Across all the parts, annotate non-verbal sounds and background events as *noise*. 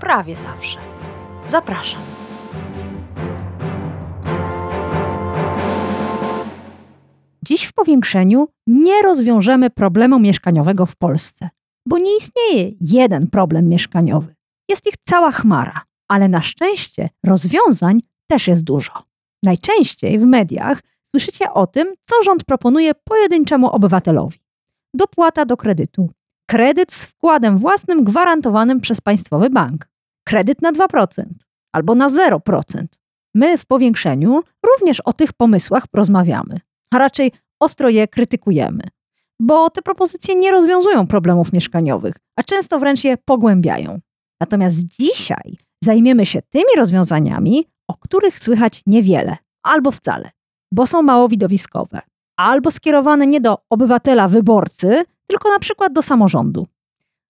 prawie zawsze. Zapraszam. Dziś w powiększeniu nie rozwiążemy problemu mieszkaniowego w Polsce, bo nie istnieje jeden problem mieszkaniowy. Jest ich cała chmara, ale na szczęście rozwiązań też jest dużo. Najczęściej w mediach słyszycie o tym, co rząd proponuje pojedynczemu obywatelowi. Dopłata do kredytu, kredyt z wkładem własnym gwarantowanym przez państwowy bank, kredyt na 2% albo na 0%. My w powiększeniu również o tych pomysłach rozmawiamy, a raczej ostro je krytykujemy, bo te propozycje nie rozwiązują problemów mieszkaniowych, a często wręcz je pogłębiają. Natomiast dzisiaj zajmiemy się tymi rozwiązaniami, o których słychać niewiele albo wcale, bo są mało widowiskowe, albo skierowane nie do obywatela wyborcy, tylko na przykład do samorządu.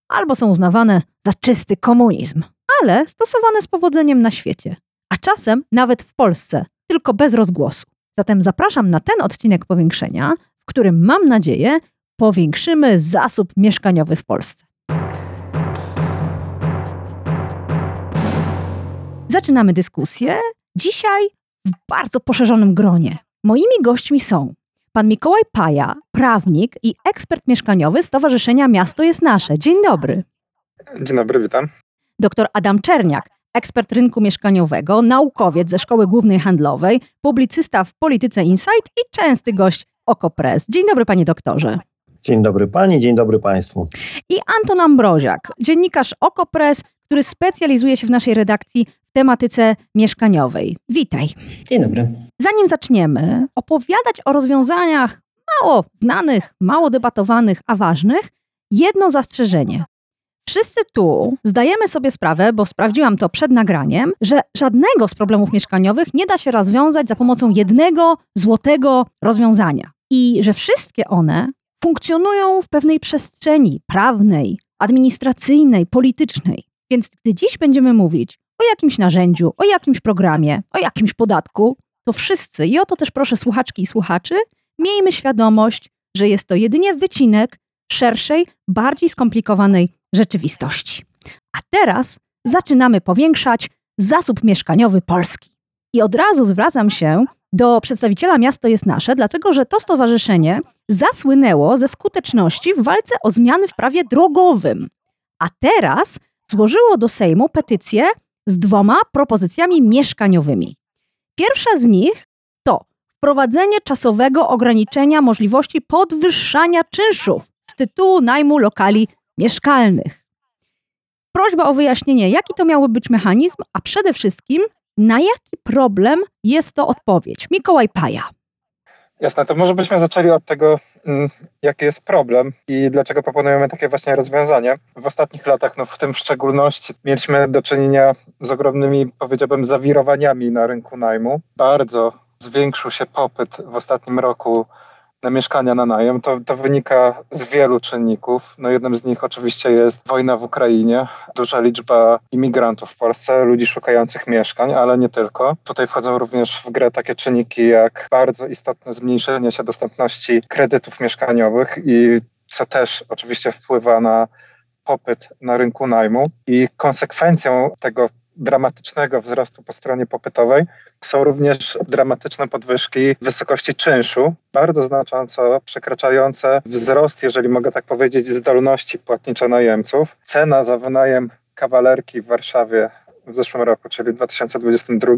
Albo są uznawane za czysty komunizm, ale stosowane z powodzeniem na świecie, a czasem nawet w Polsce, tylko bez rozgłosu. Zatem zapraszam na ten odcinek powiększenia, w którym mam nadzieję powiększymy zasób mieszkaniowy w Polsce. Zaczynamy dyskusję. Dzisiaj w bardzo poszerzonym gronie. Moimi gośćmi są pan Mikołaj Paja, prawnik i ekspert mieszkaniowy Stowarzyszenia Miasto jest Nasze. Dzień dobry. Dzień dobry, witam. Dr Adam Czerniak, ekspert rynku mieszkaniowego, naukowiec ze Szkoły Głównej Handlowej, publicysta w Polityce Insight i częsty gość Okopres. Dzień dobry, panie doktorze. Dzień dobry pani, dzień dobry państwu. I Anton Ambroziak, dziennikarz Okopres, który specjalizuje się w naszej redakcji w tematyce mieszkaniowej. Witaj. Dzień dobry. Zanim zaczniemy opowiadać o rozwiązaniach mało znanych, mało debatowanych, a ważnych, jedno zastrzeżenie. Wszyscy tu zdajemy sobie sprawę, bo sprawdziłam to przed nagraniem, że żadnego z problemów mieszkaniowych nie da się rozwiązać za pomocą jednego złotego rozwiązania. I że wszystkie one funkcjonują w pewnej przestrzeni prawnej, administracyjnej, politycznej. Więc gdy dziś będziemy mówić o jakimś narzędziu, o jakimś programie, o jakimś podatku, to wszyscy, i o to też proszę słuchaczki i słuchaczy, miejmy świadomość, że jest to jedynie wycinek szerszej, bardziej skomplikowanej rzeczywistości. A teraz zaczynamy powiększać zasób mieszkaniowy Polski. I od razu zwracam się do przedstawiciela Miasto jest Nasze, dlatego że to stowarzyszenie zasłynęło ze skuteczności w walce o zmiany w prawie drogowym. A teraz złożyło do Sejmu petycję z dwoma propozycjami mieszkaniowymi. Pierwsza z nich to wprowadzenie czasowego ograniczenia możliwości podwyższania czynszów z tytułu najmu lokali mieszkalnych. Prośba o wyjaśnienie, jaki to miałby być mechanizm, a przede wszystkim na jaki problem jest to odpowiedź. Mikołaj Paja. Jasne, to może byśmy zaczęli od tego, mm, jaki jest problem i dlaczego proponujemy takie właśnie rozwiązanie. W ostatnich latach, no w tym w szczególności, mieliśmy do czynienia z ogromnymi, powiedziałbym, zawirowaniami na rynku najmu. Bardzo zwiększył się popyt w ostatnim roku na mieszkania na najem. To, to wynika z wielu czynników. No jednym z nich oczywiście jest wojna w Ukrainie, duża liczba imigrantów w Polsce, ludzi szukających mieszkań, ale nie tylko. Tutaj wchodzą również w grę takie czynniki jak bardzo istotne zmniejszenie się dostępności kredytów mieszkaniowych i co też oczywiście wpływa na popyt na rynku najmu i konsekwencją tego dramatycznego wzrostu po stronie popytowej są również dramatyczne podwyżki wysokości czynszu, bardzo znacząco przekraczające wzrost, jeżeli mogę tak powiedzieć, zdolności płatniczo-najemców. Cena za wynajem kawalerki w Warszawie w zeszłym roku, czyli w 2022,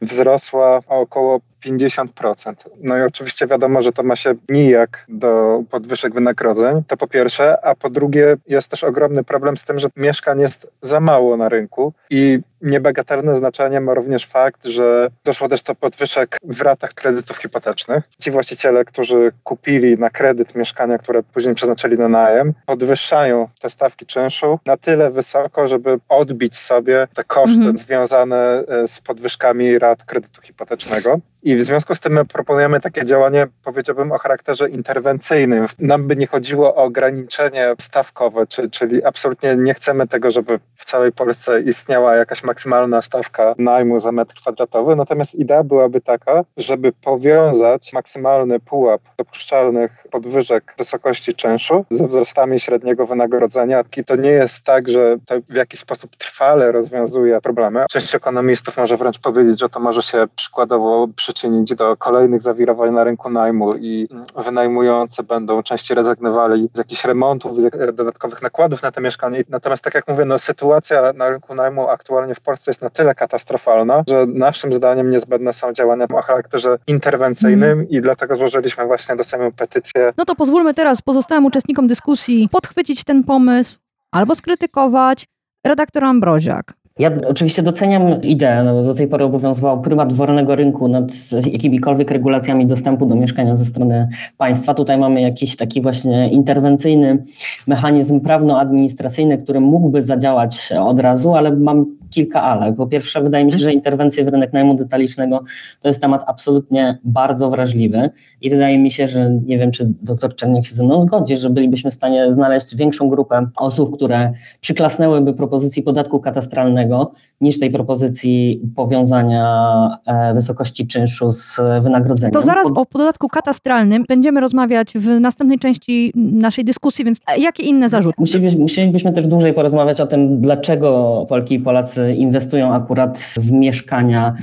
wzrosła o około 50%. No i oczywiście wiadomo, że to ma się nijak do podwyżek wynagrodzeń, to po pierwsze, a po drugie jest też ogromny problem z tym, że mieszkań jest za mało na rynku i Niebagatelne znaczenie ma również fakt, że doszło też do podwyżek w ratach kredytów hipotecznych. Ci właściciele, którzy kupili na kredyt mieszkania, które później przeznaczyli na najem, podwyższają te stawki czynszu na tyle wysoko, żeby odbić sobie te koszty mhm. związane e, z podwyżkami rat kredytu hipotecznego. I w związku z tym my proponujemy takie działanie, powiedziałbym, o charakterze interwencyjnym. Nam by nie chodziło o ograniczenie stawkowe, czy, czyli absolutnie nie chcemy tego, żeby w całej Polsce istniała jakaś maksymalna stawka najmu za metr kwadratowy, natomiast idea byłaby taka, żeby powiązać maksymalny pułap dopuszczalnych podwyżek wysokości czynszu ze wzrostami średniego wynagrodzenia. I to nie jest tak, że to w jakiś sposób trwale rozwiązuje problemy. Część ekonomistów może wręcz powiedzieć, że to może się przykładowo przyczynić do kolejnych zawirowań na rynku najmu i wynajmujący będą częściej rezygnowali z jakichś remontów, z dodatkowych nakładów na te mieszkanie. Natomiast tak jak mówię, no, sytuacja na rynku najmu aktualnie w Polsce jest na tyle katastrofalna, że naszym zdaniem niezbędne są działania o charakterze interwencyjnym mm. i dlatego złożyliśmy właśnie do Sejmu petycję. No to pozwólmy teraz pozostałym uczestnikom dyskusji podchwycić ten pomysł albo skrytykować. Redaktor Ambroziak, ja oczywiście doceniam ideę, no bo do tej pory obowiązywał prymat wolnego rynku nad jakimikolwiek regulacjami dostępu do mieszkania ze strony państwa. Tutaj mamy jakiś taki właśnie interwencyjny mechanizm prawno-administracyjny, który mógłby zadziałać od razu, ale mam kilka ale. Po pierwsze, wydaje mi się, że interwencje w rynek najmu detalicznego to jest temat absolutnie bardzo wrażliwy i wydaje mi się, że nie wiem, czy doktor Czerniak się ze mną zgodzi, że bylibyśmy w stanie znaleźć większą grupę osób, które przyklasnęłyby propozycji podatku katastralnego niż tej propozycji powiązania e, wysokości czynszu z wynagrodzeniem. To zaraz o podatku katastralnym będziemy rozmawiać w następnej części naszej dyskusji, więc jakie inne zarzuty? Musielibyśmy, musielibyśmy też dłużej porozmawiać o tym, dlaczego Polki i Polacy inwestują akurat w mieszkania,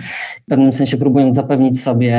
w pewnym sensie próbując zapewnić sobie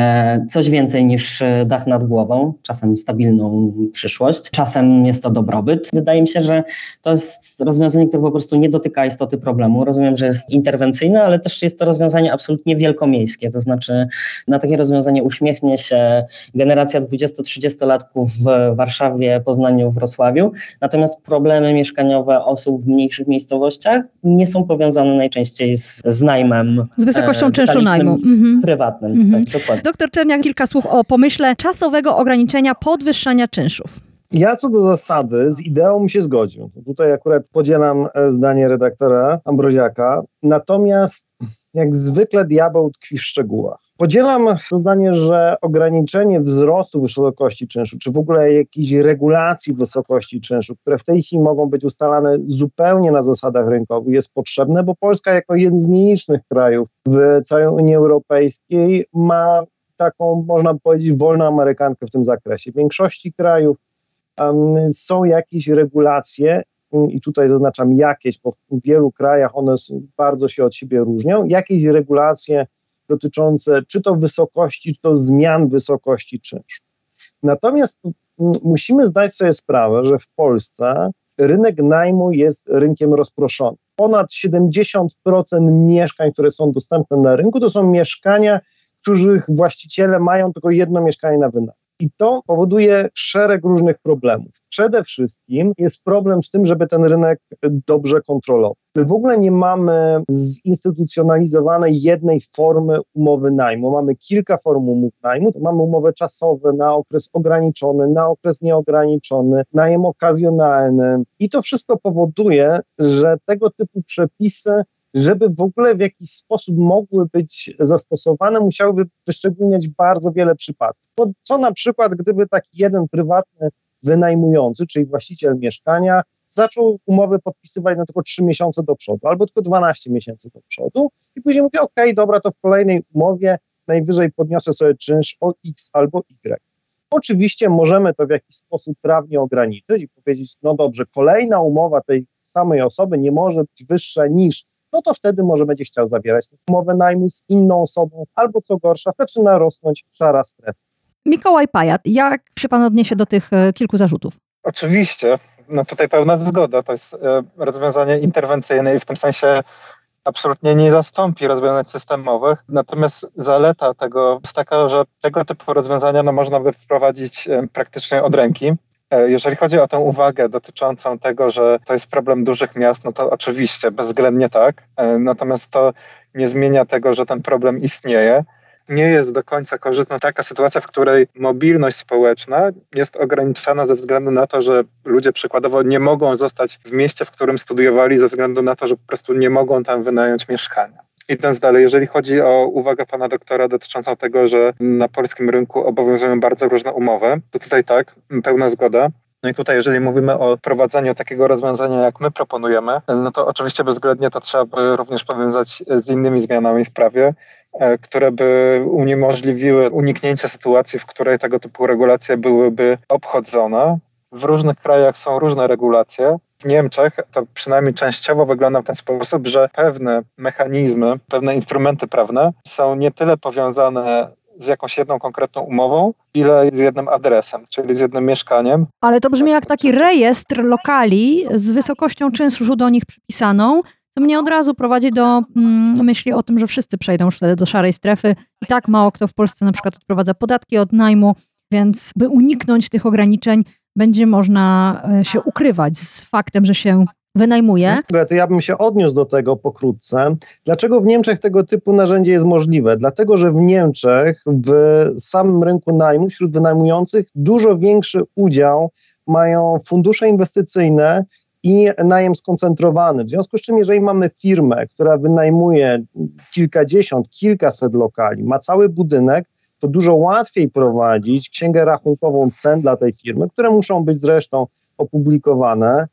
coś więcej niż dach nad głową, czasem stabilną przyszłość, czasem jest to dobrobyt. Wydaje mi się, że to jest rozwiązanie, które po prostu nie dotyka istoty problemu. Rozumiem, że jest interwencyjne, ale też jest to rozwiązanie absolutnie wielkomiejskie, to znaczy na takie rozwiązanie uśmiechnie się generacja 20-30-latków w Warszawie, Poznaniu, Wrocławiu, natomiast problemy mieszkaniowe osób w mniejszych miejscowościach nie są powiązane najczęściej z, z najmem. Z wysokością e, czynszu najmu. Mhm. Prywatnym, mhm. tak, dokładnie. Doktor Czerniak, kilka słów o pomyśle czasowego ograniczenia podwyższania czynszów. Ja co do zasady z ideą się zgodził. Tutaj akurat podzielam e, zdanie redaktora Ambroziaka. Natomiast jak zwykle diabeł tkwi w szczegółach. Podzielam zdanie, że ograniczenie wzrostu wysokości czynszu, czy w ogóle jakiejś regulacji wysokości czynszu, które w tej chwili mogą być ustalane zupełnie na zasadach rynkowych, jest potrzebne, bo Polska jako jeden z nielicznych krajów w całej Unii Europejskiej ma taką, można powiedzieć, wolną amerykankę w tym zakresie. W większości krajów um, są jakieś regulacje, i tutaj zaznaczam jakieś, bo w wielu krajach one bardzo się od siebie różnią, jakieś regulacje dotyczące czy to wysokości, czy to zmian wysokości czynszu. Natomiast musimy zdać sobie sprawę, że w Polsce rynek najmu jest rynkiem rozproszonym. Ponad 70% mieszkań, które są dostępne na rynku, to są mieszkania, których właściciele mają tylko jedno mieszkanie na wynajem. I to powoduje szereg różnych problemów. Przede wszystkim jest problem z tym, żeby ten rynek dobrze kontrolował. My w ogóle nie mamy zinstytucjonalizowanej jednej formy umowy najmu. Mamy kilka form umów najmu. Mamy umowy czasowe na okres ograniczony, na okres nieograniczony, najem okazjonalny. I to wszystko powoduje, że tego typu przepisy żeby w ogóle w jakiś sposób mogły być zastosowane, musiałyby wyszczególniać bardzo wiele przypadków. Bo co na przykład, gdyby taki jeden prywatny wynajmujący, czyli właściciel mieszkania, zaczął umowy podpisywać na tylko 3 miesiące do przodu, albo tylko 12 miesięcy do przodu i później mówi, ok, dobra, to w kolejnej umowie najwyżej podniosę sobie czynsz o X albo Y. Oczywiście możemy to w jakiś sposób prawnie ograniczyć i powiedzieć, no dobrze, kolejna umowa tej samej osoby nie może być wyższa niż no to wtedy może będzie chciał zawierać umowę najmu z inną osobą, albo co gorsza, zaczyna rosnąć szara strefa. Mikołaj Pajat, jak się pan odniesie do tych e, kilku zarzutów? Oczywiście, no tutaj pełna zgoda, to jest e, rozwiązanie interwencyjne i w tym sensie absolutnie nie zastąpi rozwiązań systemowych. Natomiast zaleta tego jest taka, że tego typu rozwiązania no, można by wprowadzić praktycznie od ręki. E, jeżeli chodzi o tę uwagę dotyczącą tego, że to jest problem dużych miast, no to oczywiście, bezwzględnie tak. E, natomiast to nie zmienia tego, że ten problem istnieje. Nie jest do końca korzystna taka sytuacja, w której mobilność społeczna jest ograniczana ze względu na to, że ludzie przykładowo nie mogą zostać w mieście, w którym studiowali, ze względu na to, że po prostu nie mogą tam wynająć mieszkania. Idąc dalej, jeżeli chodzi o uwagę pana doktora dotyczącą tego, że na polskim rynku obowiązują bardzo różne umowy, to tutaj tak, pełna zgoda. No i tutaj, jeżeli mówimy o prowadzeniu takiego rozwiązania, jak my proponujemy, no to oczywiście bezwzględnie to trzeba by również powiązać z innymi zmianami w prawie, e, które by uniemożliwiły uniknięcie sytuacji, w której tego typu regulacje byłyby obchodzone. W różnych krajach są różne regulacje. W Niemczech to przynajmniej częściowo wygląda w ten sposób, że pewne mechanizmy, pewne instrumenty prawne są nie tyle powiązane z jakąś jedną konkretną umową, ile z jednym adresem, czyli z jednym mieszkaniem. Ale to brzmi jak taki rejestr lokali z wysokością czynszu do nich przypisaną, to mnie od razu prowadzi do mm, myśli o tym, że wszyscy przejdą już wtedy do szarej strefy. I tak mało kto w Polsce na przykład odprowadza podatki od najmu, więc by uniknąć tych ograniczeń, będzie można e, się ukrywać z faktem, że się wynajmuje. To ja bym się odniósł do tego pokrótce. Dlaczego w Niemczech tego typu narzędzie jest możliwe? Dlatego, że w Niemczech w samym rynku najmu wśród wynajmujących dużo większy udział mają fundusze inwestycyjne i najem skoncentrowany. W związku z czym, jeżeli mamy firmę, która wynajmuje kilkadziesiąt, kilkaset lokali, ma cały budynek, to dużo łatwiej prowadzić księgę rachunkową cen dla tej firmy, które muszą być zresztą opublikowane.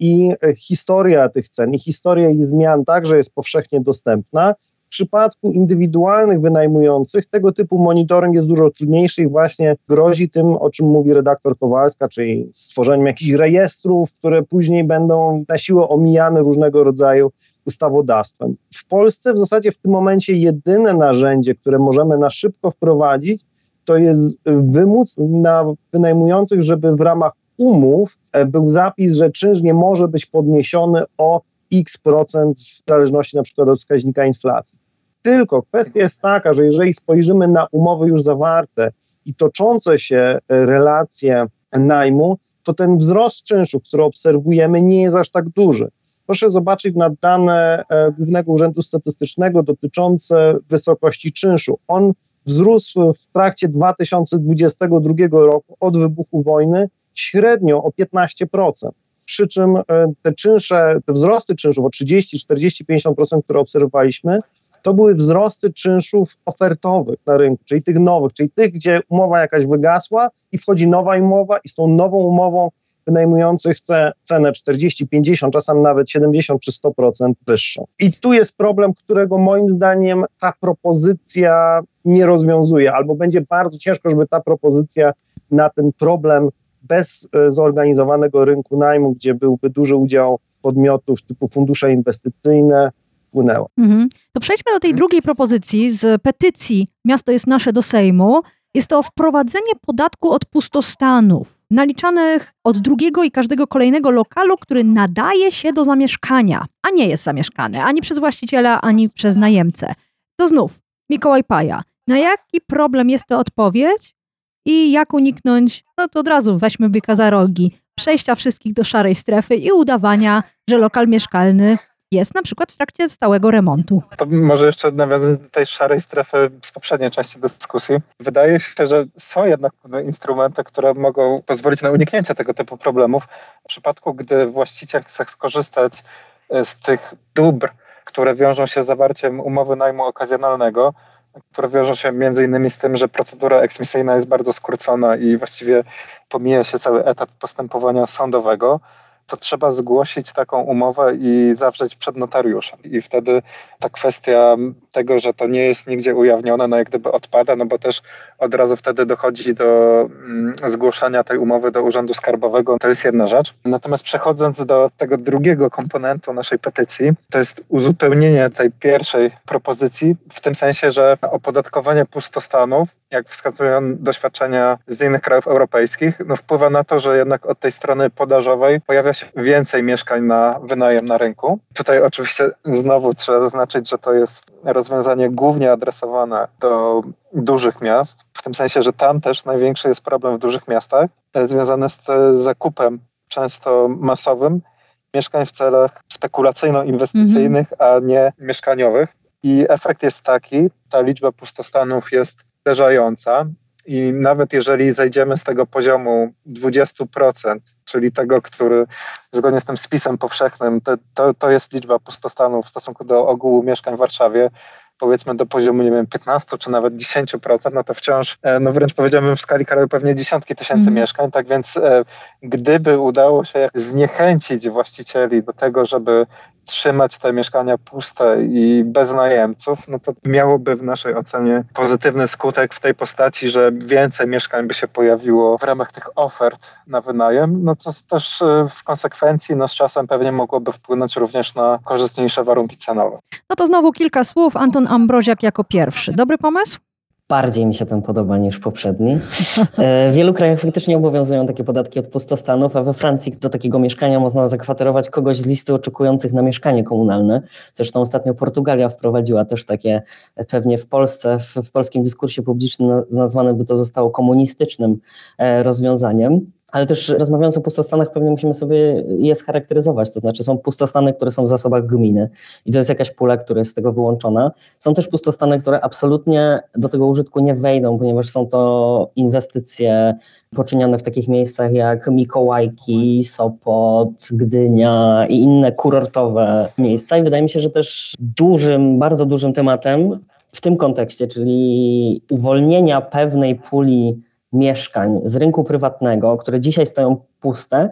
I historia tych cen i historia ich zmian także jest powszechnie dostępna. W przypadku indywidualnych wynajmujących tego typu monitoring jest dużo trudniejszy i właśnie grozi tym, o czym mówi redaktor Kowalska, czyli stworzeniem jakichś rejestrów, które później będą na siłę omijane różnego rodzaju ustawodawstwem. W Polsce w zasadzie w tym momencie jedyne narzędzie, które możemy na szybko wprowadzić, to jest wymóc na wynajmujących, żeby w ramach umów e, był zapis, że czynsz nie może być podniesiony o x procent w zależności na przykład od wskaźnika inflacji. Tylko kwestia jest taka, że jeżeli spojrzymy na umowy już zawarte i toczące się e, relacje najmu, to ten wzrost czynszów, który obserwujemy, nie jest aż tak duży. Proszę zobaczyć na dane e, Głównego Urzędu Statystycznego dotyczące wysokości czynszu. On wzrósł w trakcie 2022 roku od wybuchu wojny średnio o 15%. Przy czym e, te czynsze, te wzrosty czynszów o 30, 40, 50%, które obserwowaliśmy, to były wzrosty czynszów ofertowych na rynku, czyli tych nowych, czyli tych, gdzie umowa jakaś wygasła i wchodzi nowa umowa i z tą nową umową wynajmujący chce cenę 40, 50, czasem nawet 70 czy 100% wyższą. I tu jest problem, którego moim zdaniem ta propozycja nie rozwiązuje, albo będzie bardzo ciężko, żeby ta propozycja na ten problem bez e, zorganizowanego rynku najmu, gdzie byłby duży udział podmiotów typu fundusze inwestycyjne, wpłynęła. Mhm. To przejdźmy do tej drugiej propozycji z petycji Miasto jest nasze do Sejmu. Jest to wprowadzenie podatku od pustostanów, naliczanych od drugiego i każdego kolejnego lokalu, który nadaje się do zamieszkania, a nie jest zamieszkany ani przez właściciela, ani przez najemcę. To znów Mikołaj Paja. Na jaki problem jest to odpowiedź i jak uniknąć, no to od razu weźmy byka za rogi, przejścia wszystkich do szarej strefy i udawania, że lokal mieszkalny jest na przykład w trakcie stałego remontu. To może jeszcze nawiązując do tej szarej strefy z poprzedniej części dyskusji. Wydaje się, że są jednak instrumenty, które mogą pozwolić na uniknięcie tego typu problemów. W przypadku, gdy właściciel chce skorzystać e, z tych dóbr, które wiążą się z zawarciem umowy najmu okazjonalnego, które wiążą się między innymi z tym, że procedura eksmisyjna jest bardzo skrócona i właściwie pomija się cały etap postępowania sądowego, to trzeba zgłosić taką umowę i zawrzeć przed notariuszem. I wtedy ta kwestia tego, że to nie jest nigdzie ujawnione, no jak gdyby odpada, no bo też od razu wtedy dochodzi do mm, zgłoszenia tej umowy do Urzędu Skarbowego. To jest jedna rzecz. Natomiast przechodząc do tego drugiego komponentu naszej petycji, to jest uzupełnienie tej pierwszej propozycji w tym sensie, że opodatkowanie pustostanów, jak wskazują doświadczenia z innych krajów europejskich, no wpływa na to, że jednak od tej strony podażowej pojawia się więcej mieszkań na wynajem na rynku. Tutaj oczywiście znowu trzeba zaznaczyć, że to jest rozwiązanie głównie adresowane do dużych miast, w tym sensie, że tam też największy jest problem w dużych miastach, e, związany z zakupem często masowym mieszkań w celach spekulacyjno-inwestycyjnych, mhm. a nie mieszkaniowych. I efekt jest taki, ta liczba pustostanów jest uderzająca i nawet jeżeli zejdziemy z tego poziomu 20%, czyli tego, który zgodnie z tym spisem powszechnym, to, to, to jest liczba pustostanów w stosunku do ogółu mieszkań w Warszawie, powiedzmy do poziomu, nie wiem, 15 czy nawet 10%, no to wciąż, e, no wręcz powiedziałbym w skali kraju pewnie dziesiątki tysięcy mm. mieszkań, tak więc e, gdyby udało się zniechęcić właścicieli do tego, żeby trzymać te mieszkania puste i bez najemców, no to miałoby w naszej ocenie pozytywny skutek w tej postaci, że więcej mieszkań by się pojawiło w ramach tych ofert na wynajem, no co też e, w konsekwencji no z czasem pewnie mogłoby wpłynąć również na korzystniejsze warunki cenowe. No to znowu kilka słów. Anton Ambroziak jako pierwszy. Dobry pomysł? Bardziej mi się ten podoba niż poprzedni. *laughs* E, w wielu krajach faktycznie obowiązują takie podatki od pustostanów, a we Francji do takiego mieszkania można zakwaterować kogoś z listy oczekujących na mieszkanie komunalne. Zresztą ostatnio Portugalia wprowadziła też takie, pewnie w Polsce, w, w polskim dyskursie publicznym nazwane by to zostało komunistycznym e, rozwiązaniem ale też rozmawiając o pustostanach, pewnie musimy sobie je scharakteryzować. To znaczy, są pustostany, które są w zasobach gminy i to jest jakaś pula, która jest z tego wyłączona. Są też pustostany, które absolutnie do tego użytku nie wejdą, ponieważ są to inwestycje poczynione w takich miejscach jak Mikołajki, Sopot, Gdynia i inne kurortowe miejsca. I wydaje mi się, że też dużym, bardzo dużym tematem w tym kontekście, czyli uwolnienia pewnej puli mieszkań z rynku prywatnego, które dzisiaj stoją puste,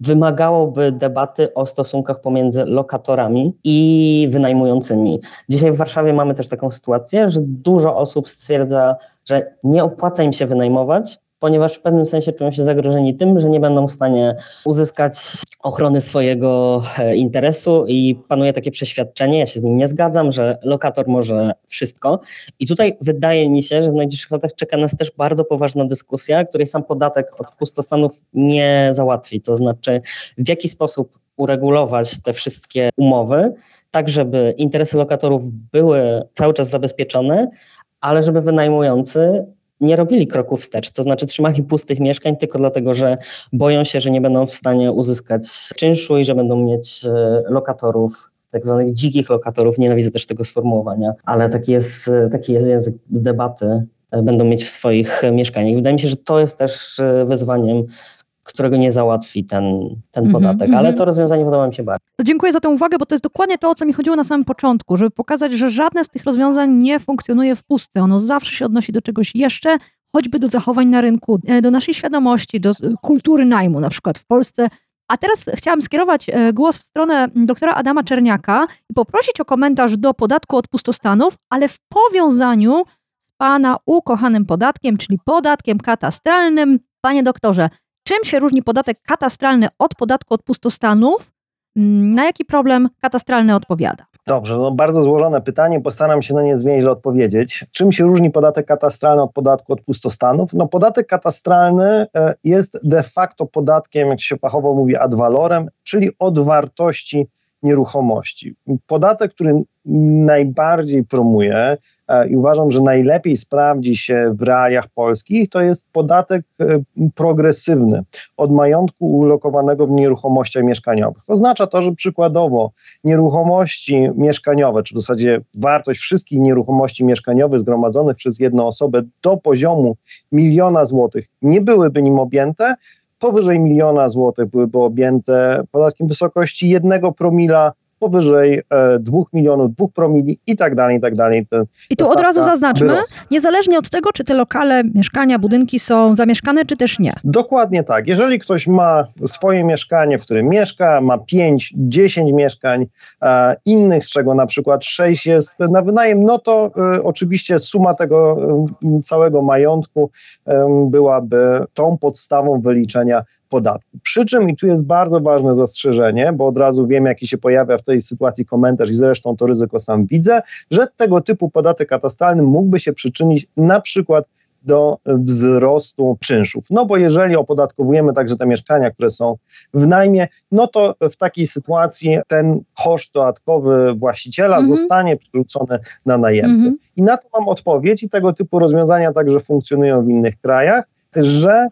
wymagałoby debaty o stosunkach pomiędzy lokatorami i wynajmującymi. Dzisiaj w Warszawie mamy też taką sytuację, że dużo osób stwierdza, że nie opłaca im się wynajmować, ponieważ w pewnym sensie czują się zagrożeni tym, że nie będą w stanie uzyskać ochrony swojego e, interesu i panuje takie przeświadczenie, ja się z nim nie zgadzam, że lokator może wszystko. I tutaj wydaje mi się, że w najbliższych latach czeka nas też bardzo poważna dyskusja, której sam podatek od pustostanów nie załatwi. To znaczy, w jaki sposób uregulować te wszystkie umowy, tak żeby interesy lokatorów były cały czas zabezpieczone, ale żeby wynajmujący nie robili kroków wstecz, to znaczy trzymali pustych mieszkań tylko dlatego, że boją się, że nie będą w stanie uzyskać czynszu i że będą mieć e, lokatorów tak zwanych dzikich lokatorów, nienawidzę też tego sformułowania, ale taki jest, e, taki jest język debaty, e, będą mieć w swoich mieszkaniach. Wydaje mi się, że to jest też wyzwaniem którego nie załatwi ten, ten mm -hmm, podatek, ale mhm. to rozwiązanie podoba mi się bardzo. To dziękuję za tę uwagę, bo to jest dokładnie to, o co mi chodziło na samym początku, żeby pokazać, że żadne z tych rozwiązań nie funkcjonuje w pustce. Ono zawsze się odnosi do czegoś jeszcze, choćby do zachowań na rynku, e, do naszej świadomości, do e, kultury najmu, na przykład w Polsce. A teraz chciałam skierować e, głos w stronę doktora Adama Czerniaka i poprosić o komentarz do podatku od pustostanów, ale w powiązaniu z Pana ukochanym podatkiem, czyli podatkiem katastralnym. Panie doktorze, Czym się różni podatek katastralny od podatku od pustostanów? Mm, na jaki problem katastralny odpowiada? Dobrze, no bardzo złożone pytanie, postaram się na nie zwięźle odpowiedzieć. Czym się różni podatek katastralny od podatku od pustostanów? No podatek katastralny e, jest de facto podatkiem, jak się fachowo mówi, ad valorem, czyli od wartości nieruchomości. Podatek, który najbardziej promuję e, i uważam, że najlepiej sprawdzi się w realiach polskich, to jest podatek e, progresywny od majątku ulokowanego w nieruchomościach mieszkaniowych. Oznacza to, że przykładowo nieruchomości mieszkaniowe, czy w zasadzie wartość wszystkich nieruchomości mieszkaniowych zgromadzonych przez jedną osobę do poziomu miliona złotych nie byłyby nim objęte, powyżej miliona złotych byłyby objęte podatkiem w wysokości jednego promila powyżej e, 2 milionów, 2 promili i tak dalej, i tak dalej. I tu od razu zaznaczmy, niezależnie od tego, czy te lokale, mieszkania, budynki są zamieszkane, czy też nie. Dokładnie tak. Jeżeli ktoś ma swoje mieszkanie, w którym mieszka, ma 5, 10 mieszkań e, innych, z czego na przykład 6 jest na wynajem, no to e, oczywiście suma tego e, całego majątku e, byłaby tą podstawą wyliczenia podatku. Przy czym, i tu jest bardzo ważne zastrzeżenie, bo od razu wiem, jaki się pojawia w tej sytuacji komentarz i zresztą to ryzyko sam widzę, że tego typu podatek katastralny mógłby się przyczynić na przykład do wzrostu czynszów. No bo jeżeli opodatkowujemy także te mieszkania, które są w najmie, no to w takiej sytuacji ten koszt dodatkowy właściciela Mhm. zostanie przerzucony na najemcę. Mhm. I na to mam odpowiedź i tego typu rozwiązania także funkcjonują w innych krajach, że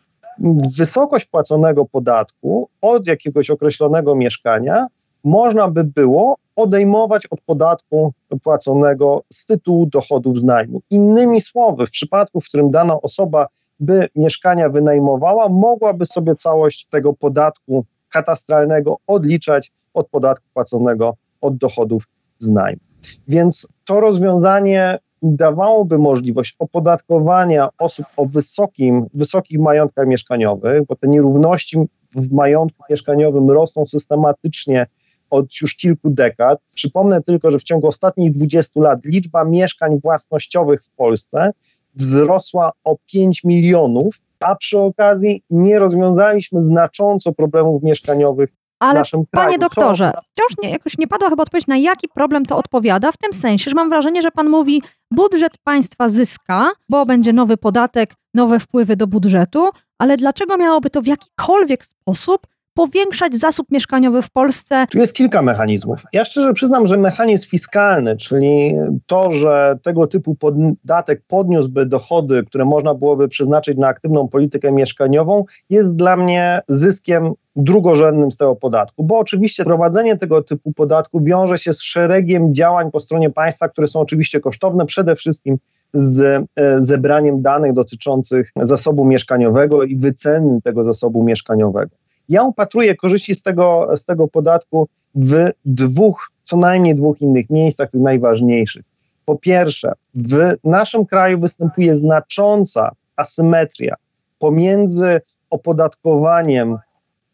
wysokość płaconego podatku od jakiegoś określonego mieszkania można by było odejmować od podatku płaconego z tytułu dochodów z najmu. Innymi słowy, w przypadku, w którym dana osoba by mieszkania wynajmowała, mogłaby sobie całość tego podatku katastralnego odliczać od podatku płaconego od dochodów z najmu. Więc to rozwiązanie dawałoby możliwość opodatkowania osób o wysokim, wysokich majątkach mieszkaniowych, bo te nierówności w majątku mieszkaniowym rosną systematycznie od już kilku dekad. Przypomnę tylko, że w ciągu ostatnich 20 lat liczba mieszkań własnościowych w Polsce wzrosła o 5 milionów, a przy okazji nie rozwiązaliśmy znacząco problemów mieszkaniowych Ale naszym kraju. Panie Co- doktorze, wciąż nie, jakoś nie padła chyba odpowiedź, na jaki problem to odpowiada, w tym sensie, że mam wrażenie, że pan mówi, budżet państwa zyska, bo będzie nowy podatek, nowe wpływy do budżetu, ale dlaczego miałoby to w jakikolwiek sposób powiększać zasób mieszkaniowy w Polsce? Tu jest kilka mechanizmów. Ja szczerze przyznam, że mechanizm fiskalny, czyli to, że tego typu podatek podniósłby dochody, które można byłoby przeznaczyć na aktywną politykę mieszkaniową, jest dla mnie zyskiem drugorzędnym z tego podatku, bo oczywiście prowadzenie tego typu podatku wiąże się z szeregiem działań po stronie państwa, które są oczywiście kosztowne, przede wszystkim z e, zebraniem danych dotyczących zasobu mieszkaniowego i wyceny tego zasobu mieszkaniowego. Ja upatruję korzyści z tego, z tego podatku w dwóch, co najmniej dwóch innych miejscach, tych najważniejszych. Po pierwsze, w naszym kraju występuje znacząca asymetria pomiędzy opodatkowaniem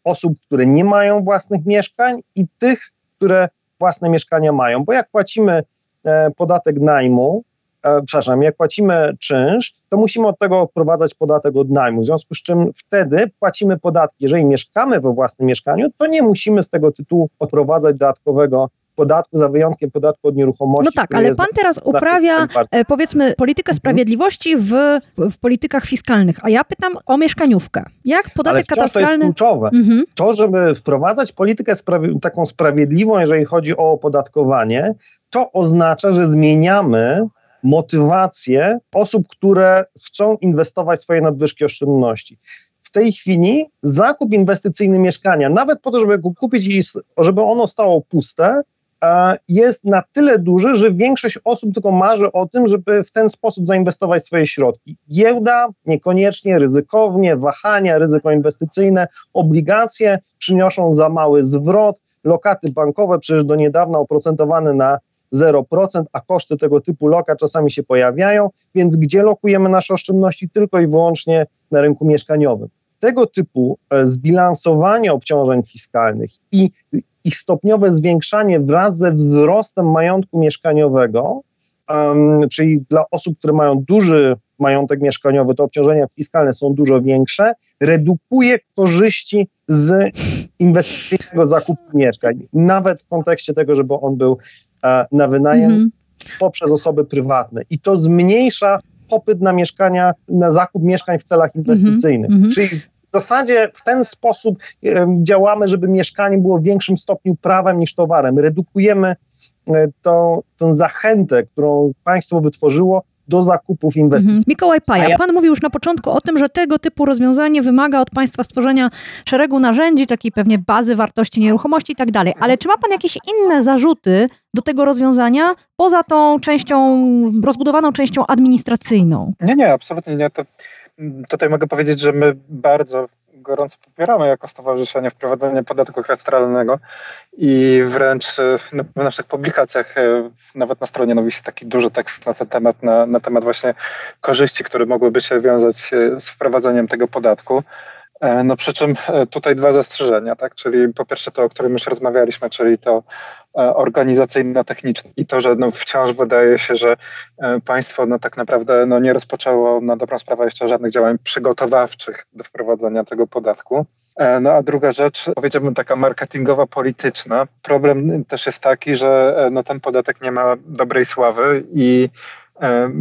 osób, które nie mają własnych mieszkań i tych, które własne mieszkania mają. Bo jak płacimy e, podatek najmu, e, przepraszam, jak płacimy czynsz, to musimy od tego odprowadzać podatek od najmu. W związku z czym wtedy płacimy podatki. Jeżeli mieszkamy we własnym mieszkaniu, to nie musimy z tego tytułu odprowadzać dodatkowego podatku, za wyjątkiem podatku od nieruchomości. No tak, ale pan teraz uprawia, e, powiedzmy, politykę sprawiedliwości w, w politykach fiskalnych, a ja pytam o mieszkaniówkę. Jak Ale podatek wciąż to jest katastralny... kluczowe. Mhm. to, żeby wprowadzać politykę sprawi- taką sprawiedliwą, jeżeli chodzi o opodatkowanie, to oznacza, że zmieniamy motywację osób, które chcą inwestować swoje nadwyżki oszczędności. W tej chwili zakup inwestycyjny mieszkania, nawet po to, żeby go kupić i żeby ono stało puste, e, jest na tyle duży, że większość osób tylko marzy o tym, żeby w ten sposób zainwestować swoje środki. Giełda niekoniecznie, ryzykownie, wahania, ryzyko inwestycyjne, obligacje przyniosą za mały zwrot, lokaty bankowe przecież do niedawna oprocentowane na 0%, a koszty tego typu lokat czasami się pojawiają, więc gdzie lokujemy nasze oszczędności? Tylko i wyłącznie na rynku mieszkaniowym. Tego typu e, zbilansowanie obciążeń fiskalnych i ich stopniowe zwiększanie wraz ze wzrostem majątku mieszkaniowego, czyli dla osób, które mają duży majątek mieszkaniowy, to obciążenia fiskalne są dużo większe, redukuje korzyści z inwestycyjnego zakupu mieszkań, nawet w kontekście tego, żeby on był na wynajem Mhm. poprzez osoby prywatne. I to zmniejsza popyt na mieszkania, na zakup mieszkań w celach inwestycyjnych. mhm. Czyli w zasadzie w ten sposób działamy, żeby mieszkanie było w większym stopniu prawem niż towarem. Redukujemy e, tą, tą zachętę, którą państwo wytworzyło do zakupów inwestycji. Mhm. Mikołaj Paja, ja- pan mówił już na początku o tym, że tego typu rozwiązanie wymaga od państwa stworzenia szeregu narzędzi, takiej pewnie bazy wartości nieruchomości i tak dalej. Ale czy ma pan jakieś inne zarzuty do tego rozwiązania poza tą częścią, rozbudowaną częścią administracyjną? Nie, nie, absolutnie nie. To, mm, tutaj mogę powiedzieć, że my bardzo gorąco popieramy jako stowarzyszenie wprowadzenie podatku katastralnego i wręcz w naszych publikacjach, nawet na stronie nowi się taki duży tekst na ten temat, na, na temat właśnie korzyści, które mogłyby się wiązać z wprowadzeniem tego podatku. E, no przy czym e, tutaj dwa zastrzeżenia, tak? Czyli po pierwsze to, o którym już rozmawialiśmy, czyli to e, organizacyjno-techniczne i to, że no wciąż wydaje się, że państwo no tak naprawdę no nie rozpoczęło na dobrą sprawę jeszcze żadnych działań przygotowawczych do wprowadzenia tego podatku. No a druga rzecz, powiedziałbym taka marketingowa, polityczna. Problem też jest taki, że no, ten podatek nie ma dobrej sławy i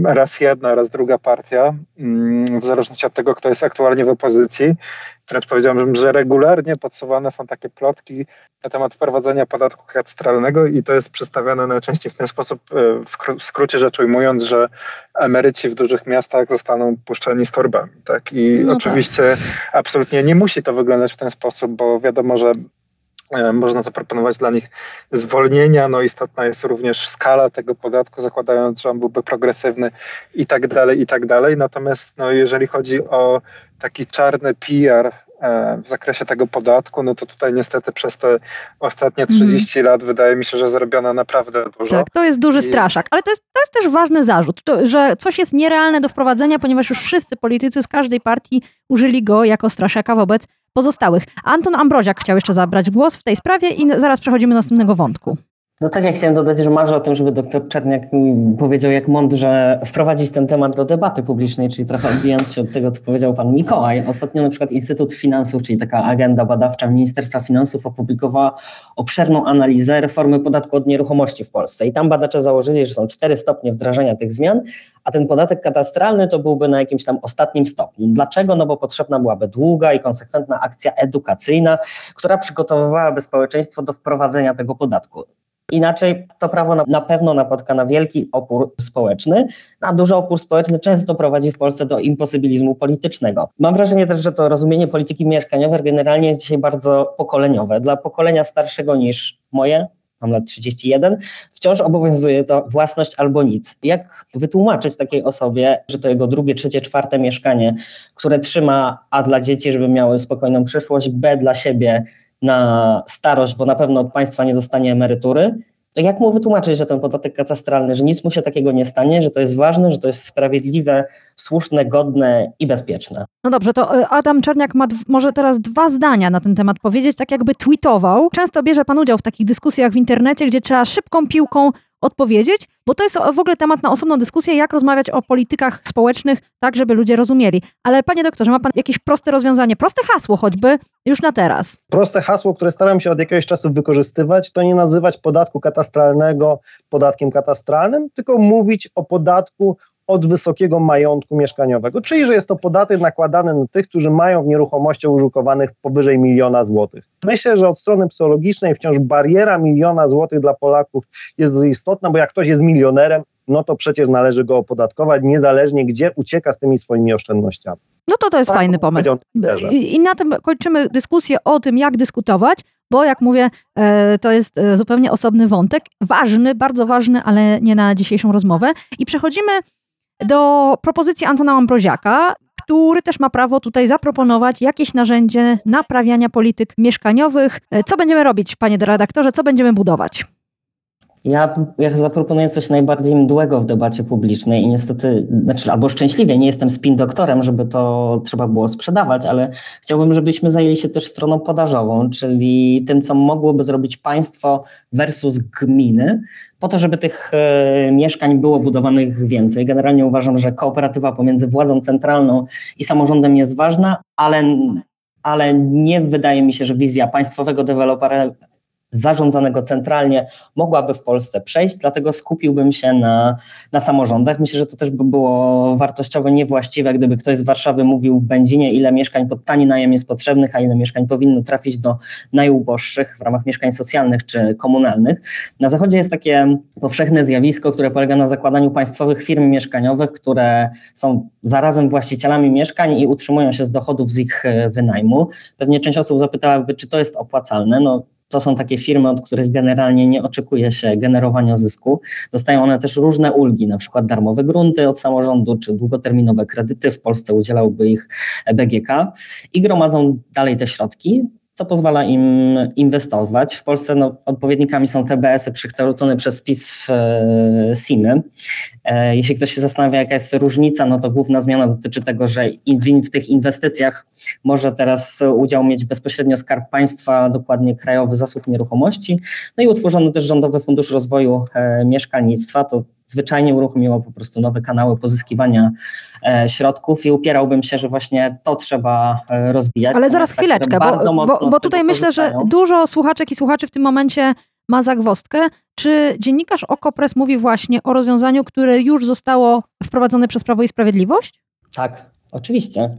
raz jedna, raz druga partia, mm, w zależności od tego, kto jest aktualnie w opozycji. Wręcz powiedziałbym, że regularnie podsuwane są takie plotki na temat wprowadzenia podatku katastralnego i to jest przedstawiane najczęściej w ten sposób, e, w skrócie rzecz ujmując, że emeryci w dużych miastach zostaną puszczeni z torbami. Tak? I no tak. oczywiście tak. absolutnie nie musi to wyglądać w ten sposób, bo wiadomo, że można zaproponować dla nich zwolnienia. No istotna jest również skala tego podatku, zakładając, że on byłby progresywny i tak dalej, i tak dalej. Natomiast no, jeżeli chodzi o taki czarny PR e, w zakresie tego podatku, no to tutaj niestety przez te ostatnie 30 mm. lat wydaje mi się, że zrobiono naprawdę dużo. Tak, to jest duży I... straszak, ale to jest, to jest też ważny zarzut, to, że coś jest nierealne do wprowadzenia, ponieważ już wszyscy politycy z każdej partii użyli go jako straszaka wobec pozostałych. Anton Ambroziak chciał jeszcze zabrać głos w tej sprawie i zaraz przechodzimy do następnego wątku. No tak, jak chciałem dodać, że marzę o tym, żeby doktor Czerniak powiedział, jak mądrze wprowadzić ten temat do debaty publicznej, czyli trochę odbijając się od tego, co powiedział pan Mikołaj. Ostatnio na przykład Instytut Finansów, czyli taka agenda badawcza Ministerstwa Finansów opublikowała obszerną analizę reformy podatku od nieruchomości w Polsce. I tam badacze założyli, że są cztery stopnie wdrażania tych zmian, a ten podatek katastralny to byłby na jakimś tam ostatnim stopniu. Dlaczego? No bo potrzebna byłaby długa i konsekwentna akcja edukacyjna, która przygotowywałaby społeczeństwo do wprowadzenia tego podatku. Inaczej to prawo na, pewno napotka na wielki opór społeczny, a duży opór społeczny często prowadzi w Polsce do imposybilizmu politycznego. Mam wrażenie też, że to rozumienie polityki mieszkaniowej generalnie jest dzisiaj bardzo pokoleniowe. Dla pokolenia starszego niż moje, mam lat 31, wciąż obowiązuje to własność albo nic. Jak wytłumaczyć takiej osobie, że to jego drugie, trzecie, czwarte mieszkanie, które trzyma A dla dzieci, żeby miały spokojną przyszłość, B dla siebie, na starość, bo na pewno od państwa nie dostanie emerytury, to jak mu wytłumaczyć, że ten podatek katastralny, że nic mu się takiego nie stanie, że to jest ważne, że to jest sprawiedliwe, słuszne, godne i bezpieczne? No dobrze, to y, Adam Czarniak ma może teraz dwa zdania na ten temat powiedzieć, tak jakby tweetował. Często bierze pan udział w takich dyskusjach w internecie, gdzie trzeba szybką piłką odpowiedzieć, bo to jest w ogóle temat na osobną dyskusję, jak rozmawiać o politykach społecznych, tak żeby ludzie rozumieli. Ale panie doktorze, ma pan jakieś proste rozwiązanie, proste hasło choćby już na teraz? Proste hasło, które staram się od jakiegoś czasu wykorzystywać, to nie nazywać podatku katastralnego podatkiem katastralnym, tylko mówić o podatku od wysokiego majątku mieszkaniowego, czyli że jest to podatek nakładany na tych, którzy mają w nieruchomościach użytkowanych powyżej miliona złotych. Myślę, że od strony psychologicznej wciąż bariera miliona złotych dla Polaków jest istotna, bo jak ktoś jest milionerem, no to przecież należy go opodatkować, niezależnie gdzie ucieka z tymi swoimi oszczędnościami. No to to jest tak, fajny pomysł. I na tym kończymy dyskusję o tym, jak dyskutować, bo jak mówię, e, to jest e, zupełnie osobny wątek, ważny, bardzo ważny, ale nie na dzisiejszą rozmowę. I przechodzimy do propozycji Antona Ambroziaka, który też ma prawo tutaj zaproponować jakieś narzędzie naprawiania polityk mieszkaniowych. E, co będziemy robić, panie redaktorze, co będziemy budować? Ja, ja zaproponuję coś najbardziej mdłego w debacie publicznej i niestety, znaczy, albo szczęśliwie, nie jestem spin doktorem, żeby to trzeba było sprzedawać, ale chciałbym, żebyśmy zajęli się też stroną podażową, czyli tym, co mogłoby zrobić państwo versus gminy, po to, żeby tych e, mieszkań było budowanych więcej. Generalnie uważam, że kooperatywa pomiędzy władzą centralną i samorządem jest ważna, ale ale nie wydaje mi się, że wizja państwowego dewelopera zarządzanego centralnie mogłaby w Polsce przejść, dlatego skupiłbym się na, na samorządach. Myślę, że to też by było wartościowo niewłaściwe, gdyby ktoś z Warszawy mówił w Będzinie, ile mieszkań pod tani najem jest potrzebnych, a ile mieszkań powinno trafić do najuboższych w ramach mieszkań socjalnych czy komunalnych. Na Zachodzie jest takie powszechne zjawisko, które polega na zakładaniu państwowych firm mieszkaniowych, które są zarazem właścicielami mieszkań i utrzymują się z dochodów z ich e, wynajmu. Pewnie część osób zapytałaby, czy to jest opłacalne. No, to są takie firmy, od których generalnie nie oczekuje się generowania zysku. Dostają one też różne ulgi, na przykład darmowe grunty od samorządu, czy długoterminowe kredyty. W Polsce udzielałby ich BGK i gromadzą dalej te środki co pozwala im inwestować. W Polsce no, odpowiednikami są TBS-y przekształcone przez PiS w e, SIM-y. E, jeśli ktoś się zastanawia, jaka jest różnica, no to główna zmiana dotyczy tego, że w, w tych inwestycjach może teraz udział mieć bezpośrednio Skarb Państwa, dokładnie Krajowy Zasób Nieruchomości. No i utworzono też Rządowy Fundusz Rozwoju e, Mieszkalnictwa. To zwyczajnie uruchomiło po prostu nowe kanały pozyskiwania e, środków i upierałbym się, że właśnie to trzeba e, rozwijać. Ale zaraz chwileczkę, bo, bo, bo tutaj myślę, że dużo słuchaczek i słuchaczy w tym momencie ma zagwostkę. Czy dziennikarz Okopres mówi właśnie o rozwiązaniu, które już zostało wprowadzone przez Prawo i Sprawiedliwość? Tak, oczywiście.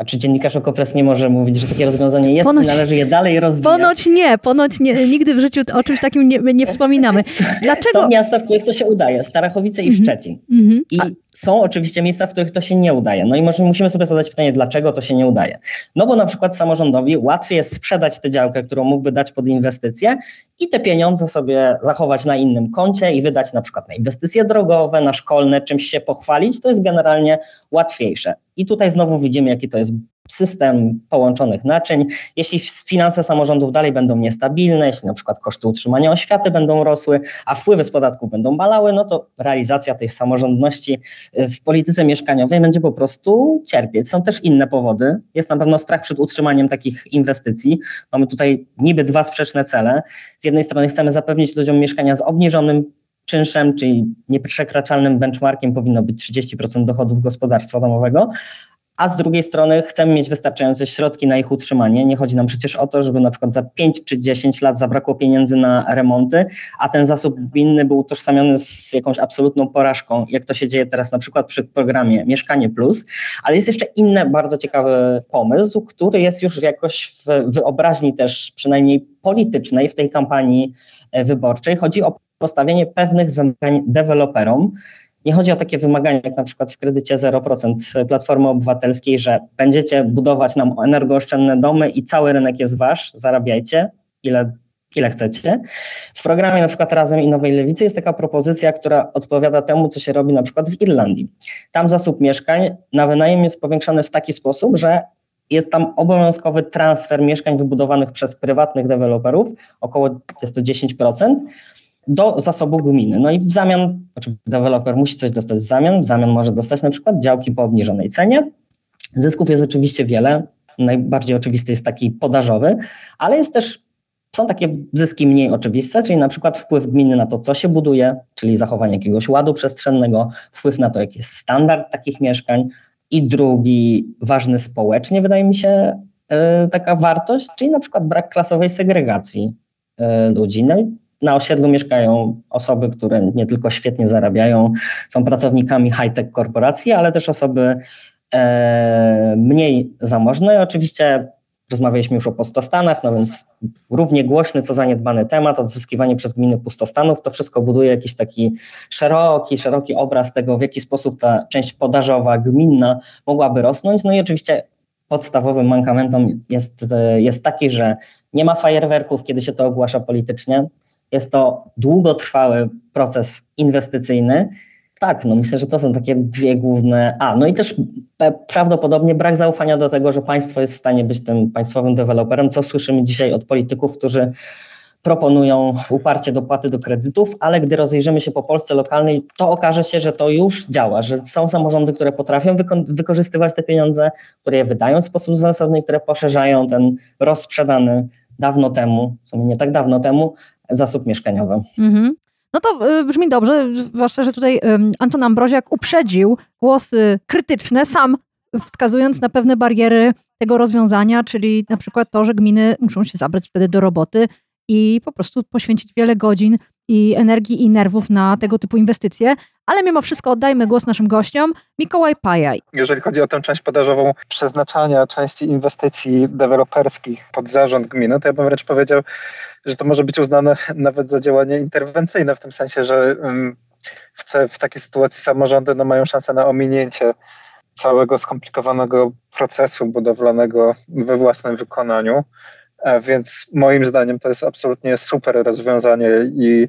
A czy dziennikarz Okopres nie może mówić, że takie rozwiązanie jest ponoć, i należy je dalej rozwijać? Ponoć nie, ponoć nie, nigdy w życiu o czymś takim nie, nie wspominamy. *laughs* Dlaczego? Są miasta, w których to się udaje, Starachowice i -hmm. Szczecin. Mm -hmm. I są oczywiście miejsca, w których to się nie udaje. No i może musimy sobie zadać pytanie, dlaczego to się nie udaje. No bo na przykład samorządowi łatwiej jest sprzedać tę działkę, którą mógłby dać pod inwestycje i te pieniądze sobie zachować na innym koncie i wydać na przykład na inwestycje drogowe, na szkolne, czymś się pochwalić. To jest generalnie łatwiejsze. I tutaj znowu widzimy, jaki to jest system połączonych naczyń. Jeśli finanse samorządów dalej będą niestabilne, jeśli na przykład koszty utrzymania oświaty będą rosły, a wpływy z podatków będą balały, no to realizacja tej samorządności w polityce mieszkaniowej będzie po prostu cierpieć. Są też inne powody. Jest na pewno strach przed utrzymaniem takich inwestycji. Mamy tutaj niby dwa sprzeczne cele. Z jednej strony chcemy zapewnić ludziom mieszkania z obniżonym czynszem, czyli nieprzekraczalnym benchmarkiem powinno być 30% dochodów gospodarstwa domowego, a z drugiej strony chcemy mieć wystarczające środki na ich utrzymanie. Nie chodzi nam przecież o to, żeby na przykład za 5 czy 10 lat zabrakło pieniędzy na remonty, a ten zasób gminny był utożsamiony z jakąś absolutną porażką, jak to się dzieje teraz na przykład przy programie Mieszkanie Plus. Ale jest jeszcze inny bardzo ciekawy pomysł, który jest już jakoś w wyobraźni też przynajmniej politycznej w tej kampanii wyborczej. Chodzi o postawienie pewnych wymagań deweloperom, nie chodzi o takie wymagania, jak na przykład w kredycie 0% Platformy Obywatelskiej, że będziecie budować nam energooszczędne domy i cały rynek jest wasz, zarabiajcie ile, ile chcecie. W programie na przykład Razem i Nowej Lewicy jest taka propozycja, która odpowiada temu, co się robi na przykład w Irlandii. Tam zasób mieszkań na wynajem jest powiększany w taki sposób, że jest tam obowiązkowy transfer mieszkań wybudowanych przez prywatnych deweloperów, około jest to 10%, do zasobu gminy. No i w zamian, znaczy deweloper musi coś dostać w zamian, w zamian może dostać na przykład działki po obniżonej cenie. Zysków jest oczywiście wiele, najbardziej oczywisty jest taki podażowy, ale jest też są takie zyski mniej oczywiste, czyli na przykład wpływ gminy na to, co się buduje, czyli zachowanie jakiegoś ładu przestrzennego, wpływ na to, jaki jest standard takich mieszkań. I drugi ważny społecznie, wydaje mi się, yy, taka wartość, czyli na przykład brak klasowej segregacji yy, ludzi. No na osiedlu mieszkają osoby, które nie tylko świetnie zarabiają, są pracownikami high-tech korporacji, ale też osoby e, mniej zamożne. Oczywiście rozmawialiśmy już o pustostanach, no więc równie głośny, co zaniedbany temat, odzyskiwanie przez gminy pustostanów, to wszystko buduje jakiś taki szeroki, szeroki obraz tego, w jaki sposób ta część podażowa, gminna mogłaby rosnąć. No i oczywiście podstawowym mankamentem jest, jest taki, że nie ma fajerwerków, kiedy się to ogłasza politycznie. Jest to długotrwały proces inwestycyjny. Tak, no myślę, że to są takie dwie główne. A, no i też prawdopodobnie brak zaufania do tego, że państwo jest w stanie być tym państwowym deweloperem, co słyszymy dzisiaj od polityków, którzy proponują uparcie dopłaty do kredytów, ale gdy rozejrzymy się po Polsce lokalnej, to okaże się, że to już działa, że są samorządy, które potrafią wyko wykorzystywać te pieniądze, które je wydają w sposób zasadny, które poszerzają ten rozsprzedany dawno temu, w sumie nie tak dawno temu, zasób mieszkaniowy. Mhm. No to y, brzmi dobrze, zwłaszcza, że tutaj Anton Ambroziak uprzedził głosy krytyczne, sam wskazując na pewne bariery tego rozwiązania, czyli na przykład to, że gminy muszą się zabrać wtedy do roboty i po prostu poświęcić wiele godzin i energii i nerwów na tego typu inwestycje. Ale mimo wszystko oddajmy głos naszym gościom. Mikołaj Pajaj. Jeżeli chodzi o tę część podażową przeznaczania części inwestycji deweloperskich pod zarząd gminy, to ja bym wręcz powiedział, że to może być uznane nawet za działanie interwencyjne, w tym sensie, że w, te, w takiej sytuacji samorządy no, mają szansę na ominięcie całego skomplikowanego procesu budowlanego we własnym wykonaniu E, więc moim zdaniem to jest absolutnie super rozwiązanie i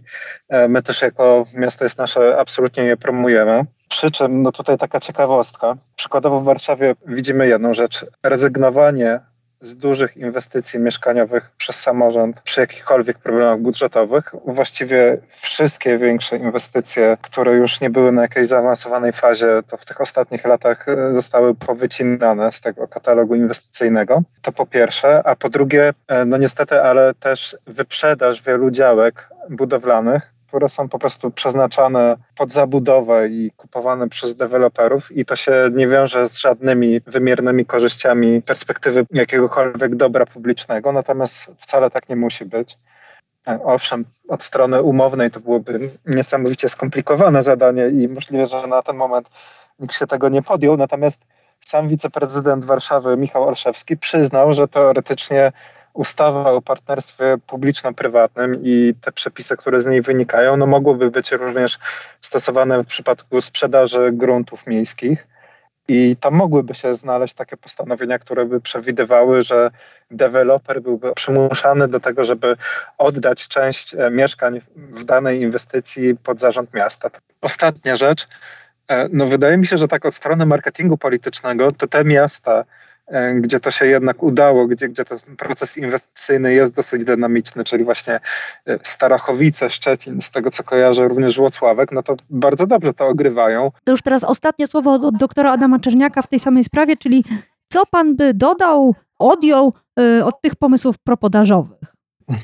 e, my też jako miasto jest nasze absolutnie je promujemy. Przy czym no tutaj taka ciekawostka. Przykładowo w Warszawie widzimy jedną rzecz. Rezygnowanie z dużych inwestycji mieszkaniowych przez samorząd przy jakichkolwiek problemach budżetowych. Właściwie wszystkie większe inwestycje, które już nie były na jakiejś zaawansowanej fazie, to w tych ostatnich latach e, zostały powycinane z tego katalogu inwestycyjnego. To po pierwsze, a po drugie, e, no niestety, ale też wyprzedaż wielu działek budowlanych które są po prostu przeznaczane pod zabudowę i kupowane przez deweloperów i to się nie wiąże z żadnymi wymiernymi korzyściami perspektywy jakiegokolwiek dobra publicznego, natomiast wcale tak nie musi być. E, owszem, od strony umownej to byłoby niesamowicie skomplikowane zadanie i możliwe, że na ten moment nikt się tego nie podjął, natomiast sam wiceprezydent Warszawy Michał Olszewski przyznał, że teoretycznie ustawa o partnerstwie publiczno-prywatnym i te przepisy, które z niej wynikają, no mogłyby być również stosowane w przypadku sprzedaży gruntów miejskich. I tam mogłyby się znaleźć takie postanowienia, które by przewidywały, że deweloper byłby przymuszany do tego, żeby oddać część e, mieszkań w danej inwestycji pod zarząd miasta. Ostatnia rzecz. E, no wydaje mi się, że tak od strony marketingu politycznego, to te miasta, gdzie to się jednak udało, gdzie, gdzie ten proces inwestycyjny jest dosyć dynamiczny, czyli właśnie e, Starachowice, Szczecin, z tego co kojarzę, również Włocławek, no to bardzo dobrze to ogrywają. To już teraz ostatnie słowo od, doktora Adama Czerniaka w tej samej sprawie, czyli co pan by dodał, odjął y, od tych pomysłów propodażowych?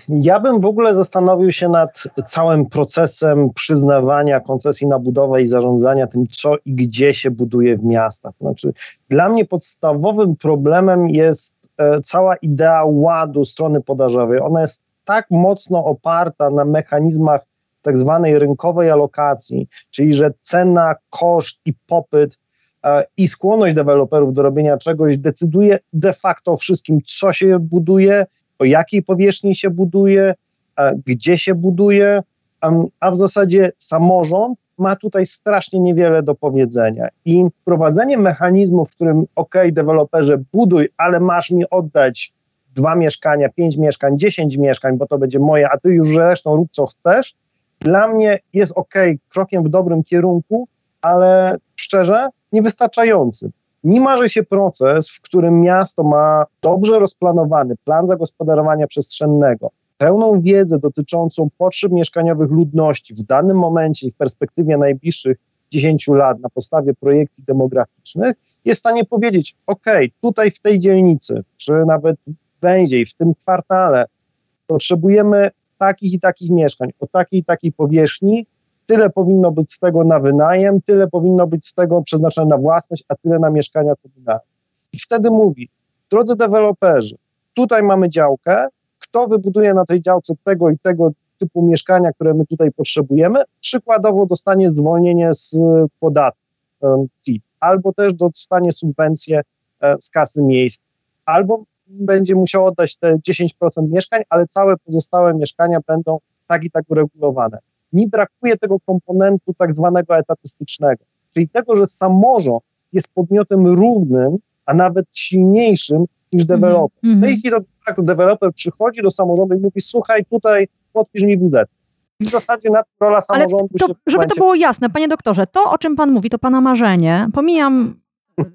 Ja bym w ogóle zastanowił się nad całym procesem przyznawania koncesji na budowę i zarządzania tym, co i gdzie się buduje w miastach. Znaczy, dla mnie podstawowym problemem jest e, cała idea ładu strony podażowej. Ona jest tak mocno oparta na mechanizmach tak zwanej rynkowej alokacji, czyli że cena, koszt i popyt e, i skłonność deweloperów do robienia czegoś decyduje de facto o wszystkim, co się buduje, o jakiej powierzchni się buduje, gdzie się buduje, a w zasadzie samorząd ma tutaj strasznie niewiele do powiedzenia. I wprowadzenie mechanizmu, w którym ok, deweloperze, buduj, ale masz mi oddać dwa mieszkania, pięć mieszkań, dziesięć mieszkań, bo to będzie moje, a ty już zresztą rób co chcesz, dla mnie jest ok, krokiem w dobrym kierunku, ale szczerze niewystarczający. Nie marzy się proces, w którym miasto ma dobrze rozplanowany plan zagospodarowania przestrzennego, pełną wiedzę dotyczącą potrzeb mieszkaniowych ludności w danym momencie i w perspektywie najbliższych 10 lat na podstawie projekcji demograficznych, jest w stanie powiedzieć: OK, tutaj w tej dzielnicy, czy nawet węziej, w tym kwartale, potrzebujemy takich i takich mieszkań, o takiej i takiej powierzchni, tyle powinno być z tego na wynajem, tyle powinno być z tego przeznaczone na własność, a tyle na mieszkania komunalne. I wtedy mówi, drodzy deweloperzy, tutaj mamy działkę, kto wybuduje na tej działce tego i tego typu mieszkania, które my tutaj potrzebujemy, przykładowo dostanie zwolnienie z podatku CIT, albo też dostanie subwencję e, z kasy miejsc, albo będzie musiał oddać te 10% mieszkań, ale całe pozostałe mieszkania będą tak i tak uregulowane mi brakuje tego komponentu tak zwanego etatystycznego, czyli tego, że samorząd jest podmiotem równym, a nawet silniejszym niż mhm, deweloper. Mm -hmm. W tej chwili to deweloper przychodzi do samorządu i mówi, słuchaj, tutaj podpisz mi WZ. W zasadzie na rola samorządu to, się... Żeby to było jasne, panie doktorze, to o czym pan mówi, to pana marzenie. Pomijam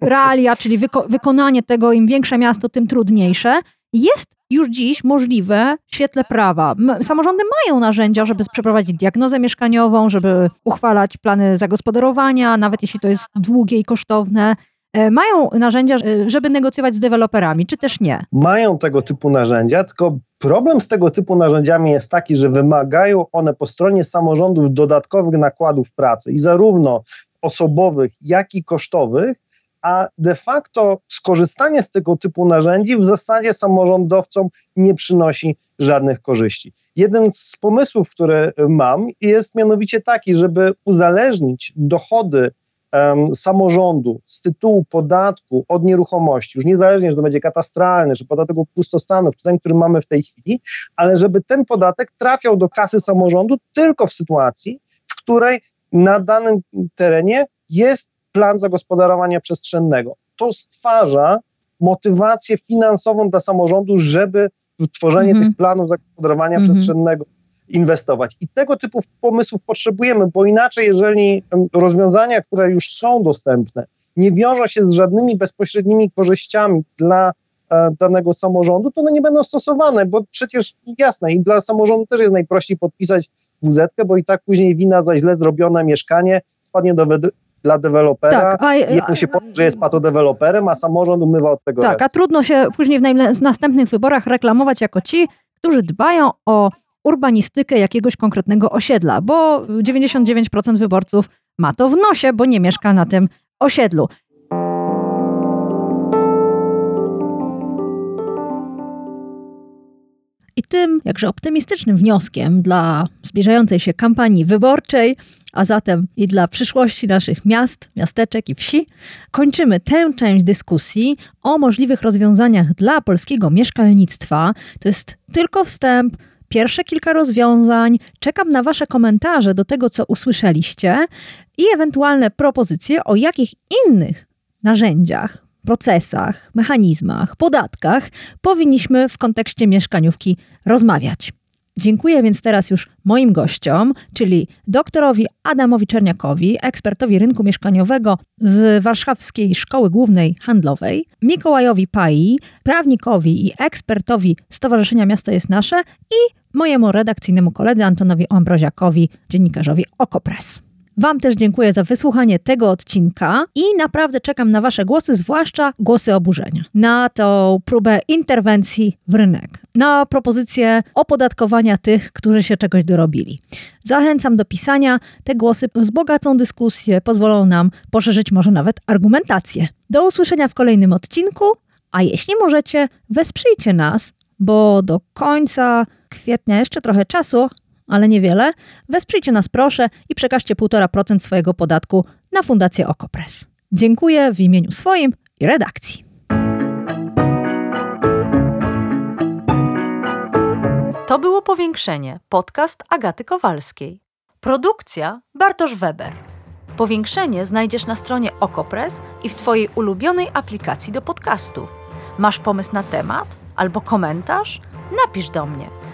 realia, czyli wyko wykonanie tego, im większe miasto, tym trudniejsze. Jest już dziś możliwe w świetle prawa. Samorządy mają narzędzia, żeby przeprowadzić diagnozę mieszkaniową, żeby uchwalać plany zagospodarowania, nawet jeśli to jest długie i kosztowne. E, mają narzędzia, e, żeby negocjować z deweloperami, czy też nie? Mają tego typu narzędzia, tylko problem z tego typu narzędziami jest taki, że wymagają one po stronie samorządów dodatkowych nakładów pracy i zarówno osobowych, jak i kosztowych, a de facto skorzystanie z tego typu narzędzi w zasadzie samorządowcom nie przynosi żadnych korzyści. Jeden z pomysłów, które mam, jest mianowicie taki, żeby uzależnić dochody um, samorządu z tytułu podatku od nieruchomości, już niezależnie, czy to będzie katastralny, czy podatek od pustostanów, czy ten, który mamy w tej chwili, ale żeby ten podatek trafiał do kasy samorządu tylko w sytuacji, w której na danym terenie jest plan zagospodarowania przestrzennego. To stwarza motywację finansową dla samorządu, żeby w tworzenie Mhm. tych planów zagospodarowania Mhm. przestrzennego inwestować. I tego typu pomysłów potrzebujemy, bo inaczej, jeżeli rozwiązania, które już są dostępne, nie wiążą się z żadnymi bezpośrednimi korzyściami dla e, danego samorządu, to one nie będą stosowane, bo przecież jasne, i dla samorządu też jest najprościej podpisać wz bo i tak później wina za źle zrobione mieszkanie spadnie do, dla dewelopera. Tak, a, Jemu się powie, że jest patodeweloperem, a samorząd umywa od tego tak, ręce. a trudno się później w następnych wyborach reklamować jako ci, którzy dbają o urbanistykę jakiegoś konkretnego osiedla, bo 99% wyborców ma to w nosie, bo nie mieszka na tym osiedlu. I tym jakże optymistycznym wnioskiem dla zbliżającej się kampanii wyborczej, a zatem i dla przyszłości naszych miast, miasteczek i wsi, kończymy tę część dyskusji o możliwych rozwiązaniach dla polskiego mieszkalnictwa. To jest tylko wstęp, pierwsze kilka rozwiązań. Czekam na Wasze komentarze do tego, co usłyszeliście i ewentualne propozycje, o jakich innych narzędziach, procesach, mechanizmach, podatkach powinniśmy w kontekście mieszkaniówki rozmawiać. Dziękuję więc teraz już moim gościom, czyli doktorowi Adamowi Czerniakowi, ekspertowi rynku mieszkaniowego z Warszawskiej Szkoły Głównej Handlowej, Mikołajowi Pai, prawnikowi i ekspertowi Stowarzyszenia Miasto jest Nasze i mojemu redakcyjnemu koledze Antonowi Ambroziakowi, dziennikarzowi Okopres. Wam też dziękuję za wysłuchanie tego odcinka i naprawdę czekam na Wasze głosy, zwłaszcza głosy oburzenia, na tą próbę interwencji w rynek, na propozycję opodatkowania tych, którzy się czegoś dorobili. Zachęcam do pisania. Te głosy wzbogacą dyskusję, pozwolą nam poszerzyć może nawet argumentację. Do usłyszenia w kolejnym odcinku, a jeśli możecie, wesprzyjcie nas, bo do końca kwietnia jeszcze trochę czasu, ale niewiele. Wesprzyjcie nas proszę i przekażcie 1,5% swojego podatku na Fundację Okopres. Dziękuję w imieniu swoim i redakcji. To było Powiększenie, podcast Agaty Kowalskiej. Produkcja Bartosz Weber. Powiększenie znajdziesz na stronie Okopres i w Twojej ulubionej aplikacji do podcastów. Masz pomysł na temat albo komentarz? Napisz do mnie